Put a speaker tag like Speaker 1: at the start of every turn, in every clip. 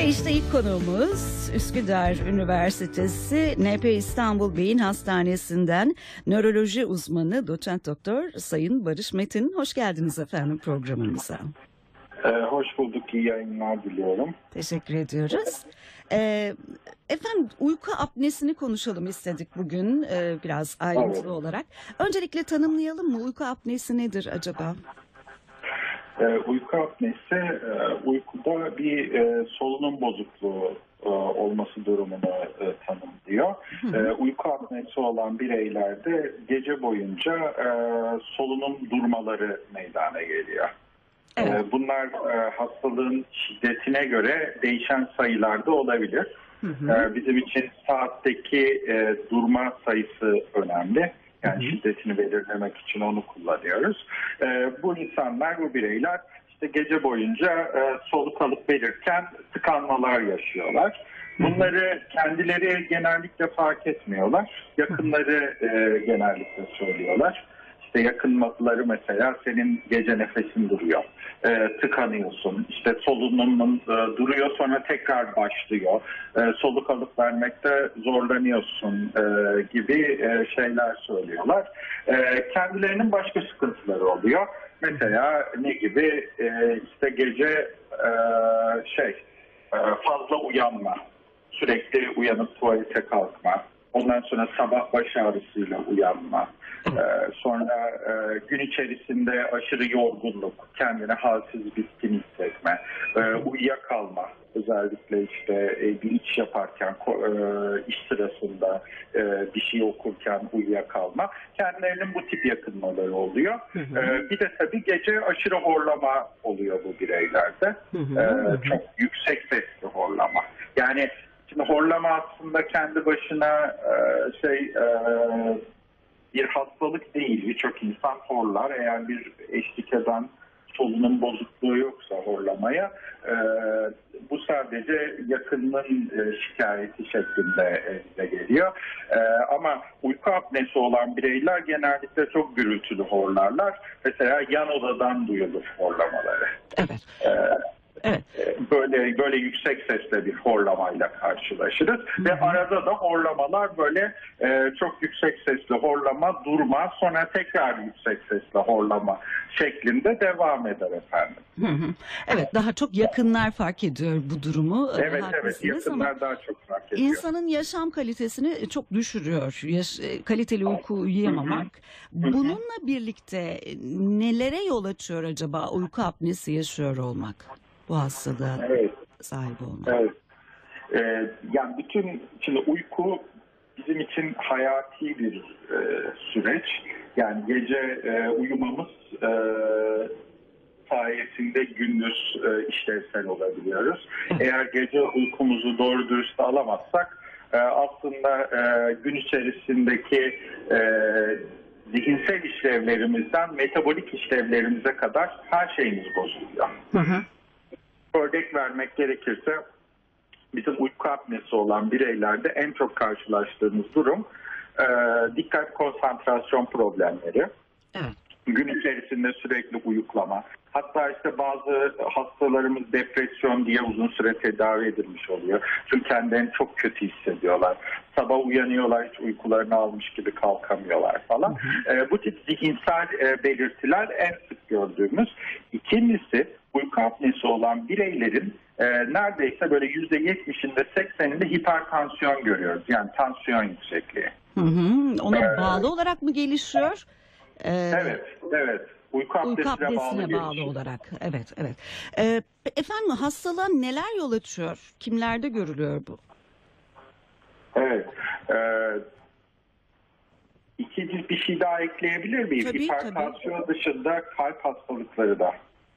Speaker 1: Ve işte ilk konuğumuz Üsküdar Üniversitesi NP İstanbul Beyin Hastanesi'nden nöroloji uzmanı doçent doktor Sayın Barış Metin. Hoş geldiniz efendim programımıza.
Speaker 2: Ee, hoş bulduk, iyi yayınlar diliyorum.
Speaker 1: Teşekkür ediyoruz. Ee, efendim uyku apnesini konuşalım istedik bugün e, biraz ayrıntılı
Speaker 2: Evet.
Speaker 1: olarak. Öncelikle tanımlayalım mı? Uyku apnesi nedir acaba?
Speaker 2: Ee, uyku apnesi, e, uykuda bir e, solunum bozukluğu e, olması durumunu e, tanımlıyor. E, uyku apnesi olan bireylerde gece boyunca e, solunum durmaları meydana geliyor.
Speaker 1: Evet.
Speaker 2: E, bunlar e, hastalığın şiddetine göre değişen sayılarda olabilir. E, bizim için saatteki e, durma sayısı önemli. Yani şiddetini belirlemek için onu kullanıyoruz. E, bu insanlar, bu bireyler işte gece boyunca e, soluk alıp verirken tıkanmalar yaşıyorlar. Bunları kendileri genellikle fark etmiyorlar. Yakınları e, genellikle söylüyorlar. İşte yakınları mesela senin gece nefesin duruyor. E, tıkanıyorsun. İşte solunumun e, duruyor sonra tekrar başlıyor. E, soluk alıp vermekte zorlanıyorsun e, gibi e, şeyler söylüyorlar. E, kendilerinin başka sıkıntıları oluyor. Mesela ne gibi? E, işte gece e, şey e, fazla uyanma. Sürekli uyanıp tuvalete kalkma. Ondan sonra sabah baş ağrısıyla uyanma. Ee, sonra e, gün içerisinde aşırı yorgunluk, kendini halsiz bitkin hissetme, e, uyuyakalma. Özellikle işte e, bir iş yaparken, e, iş sırasında e, bir şey okurken uyuyakalma. Kendilerinin bu tip yakınmaları oluyor. E, bir de tabii gece aşırı horlama oluyor bu bireylerde. E, çok yüksek sesli horlama. Yani Şimdi horlama aslında kendi başına e, şey e, bir hastalık değil. Birçok insan horlar. Eğer bir eşlik eden solunum bozukluğu yoksa horlamaya e, bu sadece yakınının e, şikayeti şeklinde e, bize geliyor. Ama uyku apnesi olan bireyler genellikle çok gürültülü horlarlar. Mesela yan odadan duyulur horlamaları.
Speaker 1: Evet.
Speaker 2: E,
Speaker 1: Evet.
Speaker 2: böyle böyle yüksek sesle bir horlamayla karşılaşırız ve arada da horlamalar böyle e, çok yüksek sesli horlama durma sonra tekrar yüksek sesli horlama şeklinde devam eder efendim.
Speaker 1: Hı hı. Evet daha çok yakınlar fark ediyor bu durumu. Ee,
Speaker 2: Evet evet
Speaker 1: haklısınız ama
Speaker 2: yakınlar daha çok fark ediyor.
Speaker 1: İnsanın yaşam kalitesini çok düşürüyor. Yaş- e, kaliteli uyku uyuyamamak. Bununla birlikte nelere yol açıyor acaba uyku apnesi yaşıyor olmak? Bu hastalığa
Speaker 2: Evet.
Speaker 1: sahip olmak.
Speaker 2: Evet. Ee, yani bütün şimdi uyku bizim için hayati bir e, süreç. Yani gece e, uyumamız e, sayesinde gündüz e, işlevsel olabiliyoruz. Eğer gece uykumuzu doğru dürüst alamazsak e, aslında e, gün içerisindeki e, zihinsel işlevlerimizden metabolik işlevlerimize kadar her şeyimiz bozuluyor.
Speaker 1: Hı hı.
Speaker 2: Örnek vermek gerekirse bizim uyku apnesi olan bireylerde en çok karşılaştığımız durum e, dikkat konsantrasyon problemleri.
Speaker 1: Evet.
Speaker 2: Gün içerisinde sürekli uyuklama. Hatta işte bazı hastalarımız depresyon diye uzun süre tedavi edilmiş oluyor. Çünkü kendilerini çok kötü hissediyorlar. Sabah uyanıyorlar hiç uykularını almış gibi kalkamıyorlar falan. E, bu tip zihinsel e, belirtiler en sık gördüğümüz. İkincisi uyku apnesi olan bireylerin e, neredeyse böyle %70'inde 80'inde hipertansiyon görüyoruz. Yani tansiyon yüksekliği.
Speaker 1: Hı hı. Ona
Speaker 2: Ee,
Speaker 1: bağlı olarak mı gelişiyor? Ee,
Speaker 2: Evet, evet. Uyku
Speaker 1: Uyku
Speaker 2: apnesine,
Speaker 1: apnesine bağlı,
Speaker 2: gelişiyor.
Speaker 1: olarak. Evet, evet. Ee, efendim hastalığa neler yol açıyor? Kimlerde görülüyor bu?
Speaker 2: Evet. Ee, ikinci bir şey daha ekleyebilir miyim?
Speaker 1: Tabii,
Speaker 2: Hipertansiyon dışında kalp hastalıkları da e,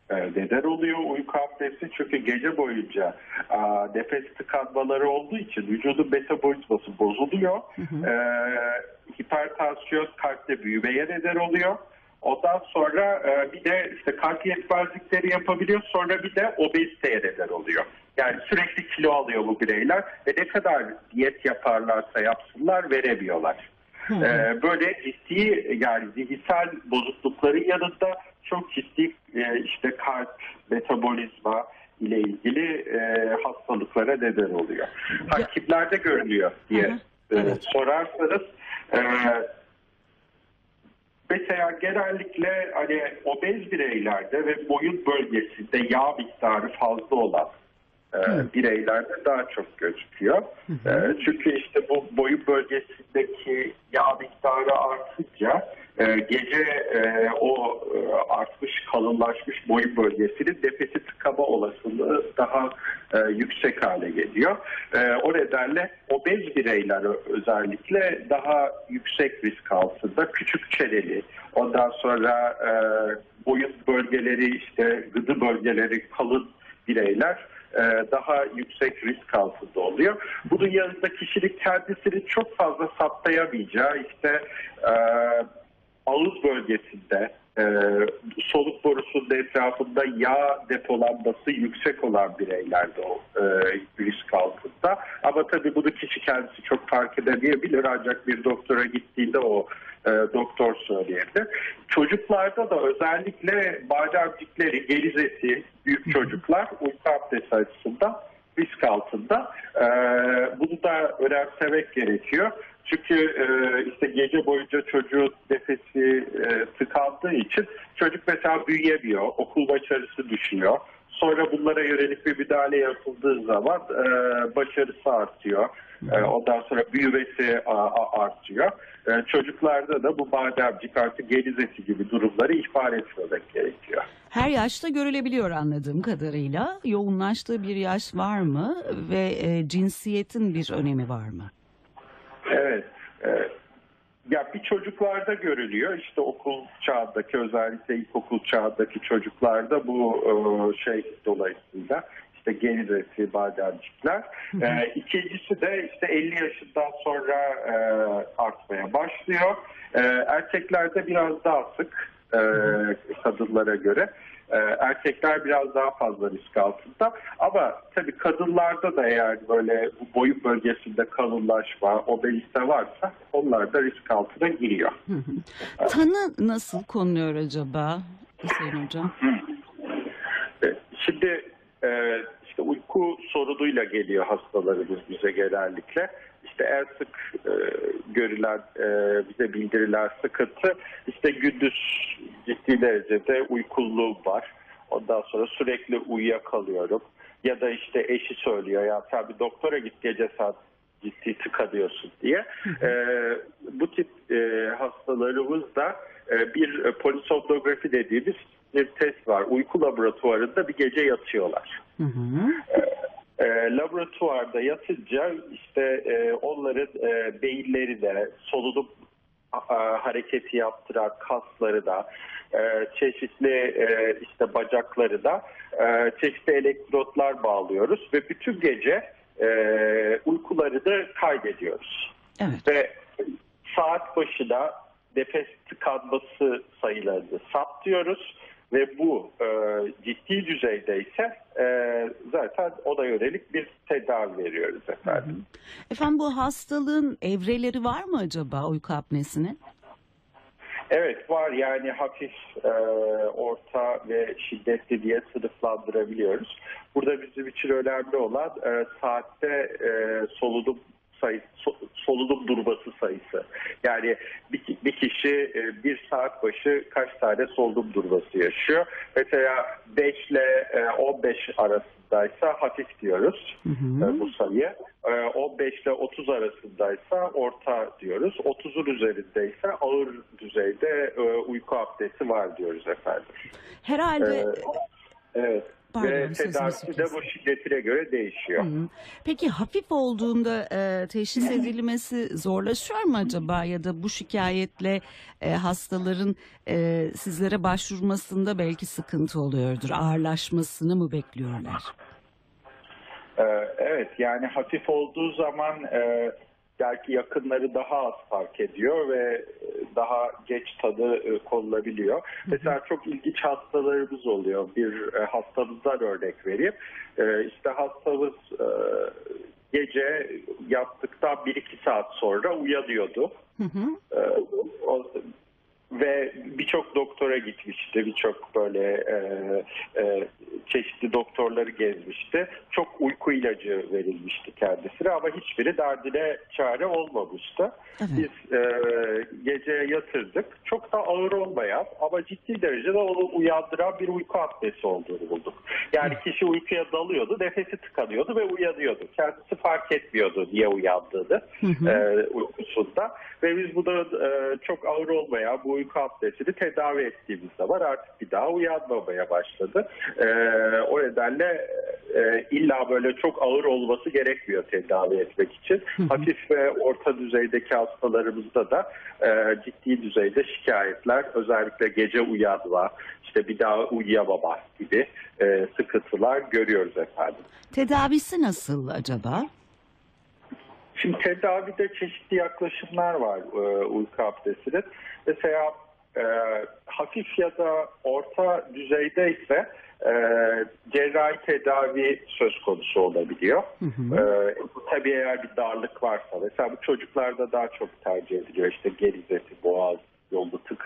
Speaker 2: neden oluyor uyku apnesi çünkü gece boyunca a, nefes tıkanmaları olduğu için vücudun metabolizması bozuluyor. E, hipertansiyon kalpte büyümeye neden oluyor. Ondan sonra e, bir de işte kalp yetmezlikleri yapabiliyor. Sonra bir de obeziteye neden oluyor. Yani sürekli kilo alıyor bu bireyler ve ne kadar diyet yaparlarsa yapsınlar veremiyorlar. Ee, böyle ciddi yani zihinsel bozuklukların yanında çok ciddi e, işte kalp, metabolizma ile ilgili e, hastalıklara neden oluyor. Kimlerde görülüyor diye
Speaker 1: Hı hı,
Speaker 2: e,
Speaker 1: evet.
Speaker 2: sorarsanız e, mesela genellikle hani obez bireylerde ve boyun bölgesinde yağ miktarı fazla olan e, bireylerde daha çok gözüküyor. E, çünkü işte bu boyun bölgesindeki yağ miktarı artınca e, gece o artmış kalınlaşmış boyun bölgesinin nefesi tıkama olasılığı daha yüksek hale geliyor. O nedenle obez bireyler özellikle daha yüksek risk altında küçük çeneli ondan sonra boyun bölgeleri işte gıdı bölgeleri kalın bireyler daha yüksek risk altında oluyor. Bunun yanında kişilik kendisini çok fazla saptayamayacağı işte e, ağız bölgesinde e, soluk borusunun etrafında yağ depolanması yüksek olan bireylerde o e, risk altında. Ama tabii bunu kişi kendisi çok fark edemeyebilir ancak bir doktora gittiğinde o e, doktor söyleyebilir. Çocuklarda da özellikle bademcikleri, gelizesi, büyük çocuklar uyku apnesi açısından risk altında. E, bunu da önemsemek gerekiyor. Çünkü e, işte gece boyunca çocuğun nefesi e, tıkandığı için çocuk mesela büyüyemiyor, okul başarısı düşüyor. Sonra bunlara yönelik bir müdahale yapıldığı zaman e, başarısı artıyor. E, ondan sonra büyümesi a, a, artıyor. E, çocuklarda da bu bademcik artık gelizesi gibi durumları ihbar etmemek gerekiyor.
Speaker 1: Her yaşta görülebiliyor anladığım kadarıyla. Yoğunlaştığı bir yaş var mı ve e, cinsiyetin bir önemi var mı?
Speaker 2: Evet. e, ya bir çocuklarda görülüyor. İşte okul çağındaki özellikle ilkokul çağındaki çocuklarda bu e, şey dolayısıyla işte genizesi, bademcikler. E, ikincisi de işte 50 yaşından sonra e, artmaya başlıyor. E, erkeklerde biraz daha sık e, kadınlara göre. E, erkekler biraz daha fazla risk altında. Ama tabii kadınlarda da eğer böyle boyun bölgesinde kalınlaşma, obezite varsa onlar da risk altına giriyor.
Speaker 1: Tanı nasıl konuluyor acaba Hüseyin Hocam?
Speaker 2: E, Şimdi e, işte uyku sorunuyla geliyor hastalarımız bize genellikle. İşte en sık e, görülen, bize bildirilen sıkıntı işte gündüz ciddi derecede uykululuğum var. Ondan sonra sürekli uyuyakalıyorum. Ya da işte eşi söylüyor ya sen bir doktora git gece saat ciddi tıkanıyorsun diye. E, bu tip e, hastalarımız da e, bir e, polisomnografi dediğimiz bir test var. Uyku laboratuvarında bir gece yatıyorlar.
Speaker 1: Hı hı.
Speaker 2: E, laboratuvarda yatınca işte e, onların e, beyinleri de solunum hareketi yaptıran kasları da e, çeşitli e, işte bacakları da e, çeşitli elektrotlar bağlıyoruz ve bütün gece e, uykularını kaydediyoruz
Speaker 1: Evet.
Speaker 2: ve saat başına nefes tıkanması sayılarını saptıyoruz ve bu e, ciddi düzeydeyse e, zaten ona yönelik bir tedavi veriyoruz efendim.
Speaker 1: Efendim bu hastalığın evreleri var mı acaba uyku apnesinin?
Speaker 2: Evet var yani hafif, e, orta ve şiddetli diye sınıflandırabiliyoruz. Burada bizim için önemli olan e, saatte e, solunum sayısı, so- solunum durması sayısı. Yani bir, bir kişi e, bir saat başı kaç tane solunum durması yaşıyor? Mesela 5 ile e, 15 arasındaysa hafif diyoruz e, bu sayı. E, 15 ile 30 arasındaysa orta diyoruz. 30'un üzerindeyse ağır düzeyde e, uyku apnesi var diyoruz efendim.
Speaker 1: Herhalde
Speaker 2: Ee, Evet.
Speaker 1: Pardon,
Speaker 2: Ve tedavisi de bu şiddetine göre değişiyor.
Speaker 1: Hı. Peki hafif olduğunda e, teşhis edilmesi zorlaşıyor mu acaba ya da bu şikayetle e, hastaların e, sizlere başvurmasında belki sıkıntı oluyordur. Ağırlaşmasını mı bekliyorlar?
Speaker 2: Ee, evet yani hafif olduğu zaman e, belki yakınları daha az fark ediyor ve e, daha geç tadı e, konulabiliyor. Mesela çok ilginç hastalarımız oluyor. Bir e, hastamızdan örnek vereyim. E, işte hastamız e, gece yattıktan 1-2 saat sonra uyanıyordu.
Speaker 1: Hı hı.
Speaker 2: O- ve birçok doktora gitmişti, birçok böyle e, e, çeşitli doktorları gezmişti. Çok uyku ilacı verilmişti kendisine ama hiçbiri derdine çare olmamıştı.
Speaker 1: Evet.
Speaker 2: Biz e, gece yatırdık. Çok da ağır olmayan ama ciddi derecede onu uyandıran bir uyku apnesi olduğunu bulduk. Yani kişi uykuya dalıyordu, nefesi tıkanıyordu ve uyanıyordu. Kendisi fark etmiyordu niye uyandığını e, uykusunda. Ve biz bunu e, çok ağır olmayan bu uyku apnesini tedavi ettiğimiz zaman artık bir daha uyanmamaya başladı. E, o nedenle e, illa böyle çok ağır olması gerekmiyor tedavi etmek için. Hafif ve orta düzeydeki hastalarımızda da e, ciddi düzeyde şikayetler özellikle gece uyanma, işte bir daha uyuyamama gibi e, sıkıntılar görüyoruz efendim.
Speaker 1: Tedavisi nasıl acaba?
Speaker 2: Şimdi tedavide çeşitli yaklaşımlar var e, uyku apnesinin. Mesela e, hafif ya da orta düzeyde ise e, cerrahi tedavi söz konusu olabiliyor. E, tabii eğer bir darlık varsa mesela bu çocuklarda daha çok tercih ediliyor. İşte gerizeti, boğaz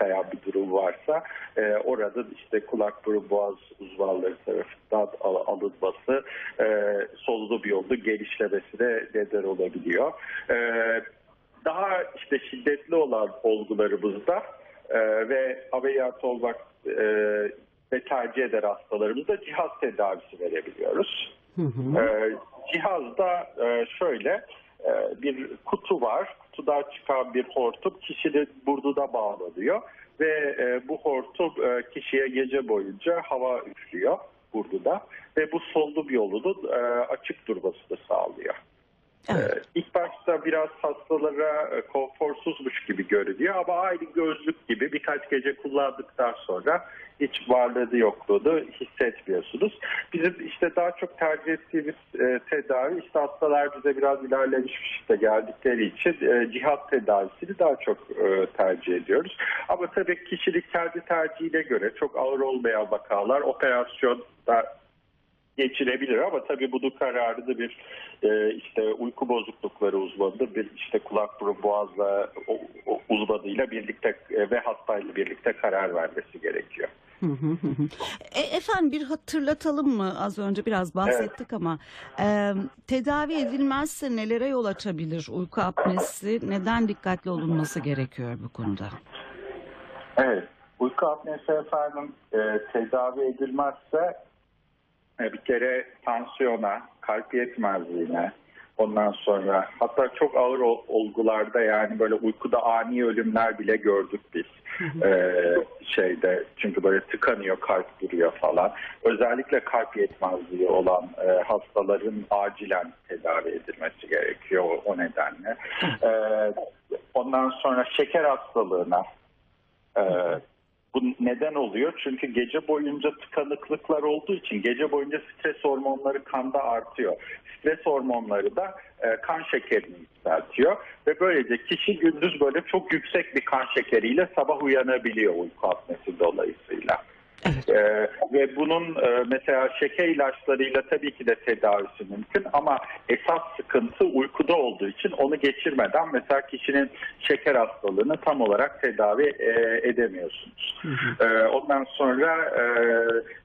Speaker 2: tıkayan bir durum varsa e, orada işte kulak burun boğaz uzmanları tarafından al- alınması e, solunum yolda genişlemesine neden olabiliyor. E, daha işte şiddetli olan olgularımızda e, ve ameliyat olmak e, ve tercih eder hastalarımızda cihaz tedavisi verebiliyoruz. E, cihazda e, şöyle e, bir kutu var. Kutudan çıkan bir hortum kişinin burnuna bağlanıyor ve e, bu hortum e, kişiye gece boyunca hava üflüyor burnuna ve bu solunum yolunun e, açık durmasını sağlıyor.
Speaker 1: Evet.
Speaker 2: Ee, İlk başta biraz hastalara e, konforsuzmuş gibi görünüyor ama aynı gözlük gibi birkaç gece kullandıktan sonra hiç varlığını yokluğunu hissetmiyorsunuz. Bizim işte daha çok tercih ettiğimiz e, tedavi işte hastalar bize biraz ilerlemiş işte geldikleri için e, cihaz tedavisini daha çok e, tercih ediyoruz. Ama tabii kişilik kendi tercihine göre çok ağır olmayan vakalar operasyonda geçirebilir ama tabii bunun kararını bir e, işte uyku bozuklukları uzmanı bir işte kulak burun boğazla o, o uzmanıyla birlikte e, ve hastayla birlikte karar vermesi gerekiyor.
Speaker 1: E, efendim bir hatırlatalım mı? Az önce biraz bahsettik ama e, tedavi edilmezse nelere yol açabilir uyku apnesi? Neden dikkatli olunması gerekiyor bu konuda?
Speaker 2: Evet. Uyku apnesi efendim e, tedavi edilmezse bir kere tansiyona, kalp yetmezliğine, ondan sonra hatta çok ağır ol- olgularda yani böyle uykuda ani ölümler bile gördük biz. E, şeyde çünkü böyle tıkanıyor, kalp duruyor falan. Özellikle kalp yetmezliği olan e, hastaların acilen tedavi edilmesi gerekiyor o, o nedenle. E, ondan sonra şeker hastalığına e, neden oluyor? Çünkü gece boyunca tıkanıklıklar olduğu için gece boyunca stres hormonları kanda artıyor. Stres hormonları da e, kan şekerini yükseltiyor ve böylece kişi gündüz böyle çok yüksek bir kan şekeriyle sabah uyanabiliyor uyku apnesi dolayısıyla. Ee, ve bunun e, mesela şeker ilaçlarıyla tabii ki de tedavisi mümkün ama esas sıkıntı uykuda olduğu için onu geçirmeden mesela kişinin şeker hastalığını tam olarak tedavi e, edemiyorsunuz. Ee, ondan sonra e,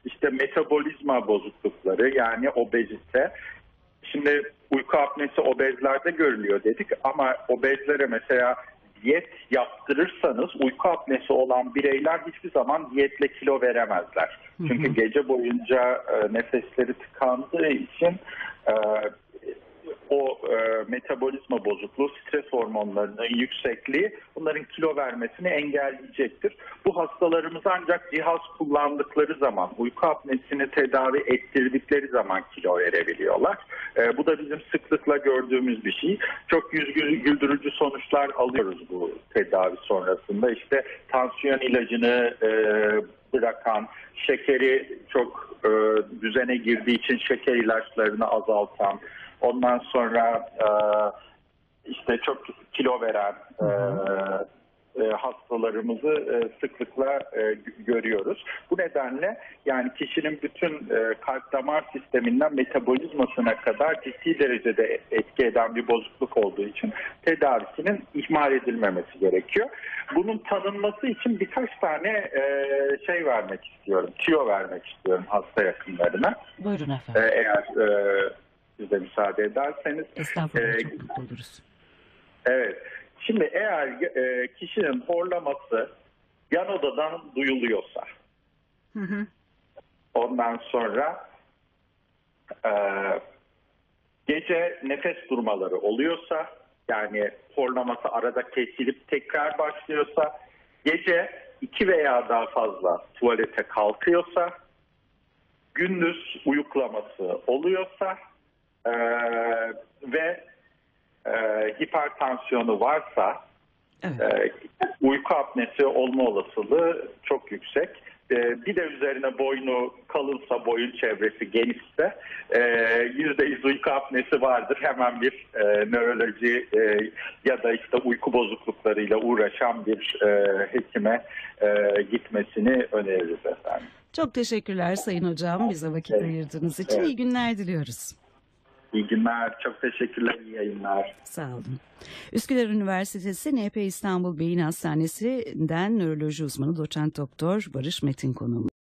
Speaker 2: işte metabolizma bozuklukları yani obezite. Şimdi uyku apnesi obezlerde görülüyor dedik ama obezlere mesela diyet yaptırırsanız uyku apnesi olan bireyler hiçbir zaman diyetle kilo veremezler. Çünkü gece boyunca e, nefesleri tıkandığı için e, o e, metabolizma bozukluğu, stres hormonlarının yüksekliği bunların kilo vermesini engelleyecektir. Bu hastalarımız ancak cihaz kullandıkları zaman, uyku apnesini tedavi ettirdikleri zaman kilo verebiliyorlar. E, bu da bizim sıklıkla gördüğümüz bir şey. Çok yüz gü- güldürücü sonuçlar alıyoruz bu tedavi sonrasında. İşte tansiyon ilacını e, bırakan, şekeri çok e, düzene girdiği için şeker ilaçlarını azaltan, ondan sonra e, işte çok kilo veren e, e, hastalarımızı e, sıklıkla e, görüyoruz. Bu nedenle yani kişinin bütün e, kalp damar sisteminden metabolizmasına kadar ciddi derecede etki eden bir bozukluk olduğu için tedavisinin ihmal edilmemesi gerekiyor. Bunun tanınması için birkaç tane e, şey vermek istiyorum, tüyo vermek istiyorum hasta yakınlarına.
Speaker 1: Buyurun
Speaker 2: E,
Speaker 1: efendim.
Speaker 2: eğer e, siz de müsaade ederseniz.
Speaker 1: Estağfurullah
Speaker 2: e,
Speaker 1: çok mutlu oluruz.
Speaker 2: Evet. Şimdi eğer e, kişinin horlaması yan odadan duyuluyorsa,
Speaker 1: Hı hı.
Speaker 2: ondan sonra e, gece nefes durmaları oluyorsa, yani horlaması arada kesilip tekrar başlıyorsa, gece iki veya daha fazla tuvalete kalkıyorsa, gündüz uyuklaması oluyorsa e, ve e, hipertansiyonu varsa
Speaker 1: Evet.
Speaker 2: e, uyku apnesi olma olasılığı çok yüksek. E, bir de üzerine boynu kalınsa, boyun çevresi genişse e, yüzde yüz uyku apnesi vardır. Hemen bir e, nöroloji e, ya da işte uyku bozukluklarıyla uğraşan bir e, hekime e, gitmesini öneririz efendim.
Speaker 1: Çok teşekkürler Sayın Hocam bize vakit
Speaker 2: Evet.
Speaker 1: ayırdığınız için.
Speaker 2: Evet.
Speaker 1: iyi günler diliyoruz.
Speaker 2: İyi günler, çok teşekkürler, iyi yayınlar.
Speaker 1: Sağ olun. Üsküdar Üniversitesi NP İstanbul Beyin Hastanesi'nden nöroloji uzmanı doçent doktor Barış Metin konuğum.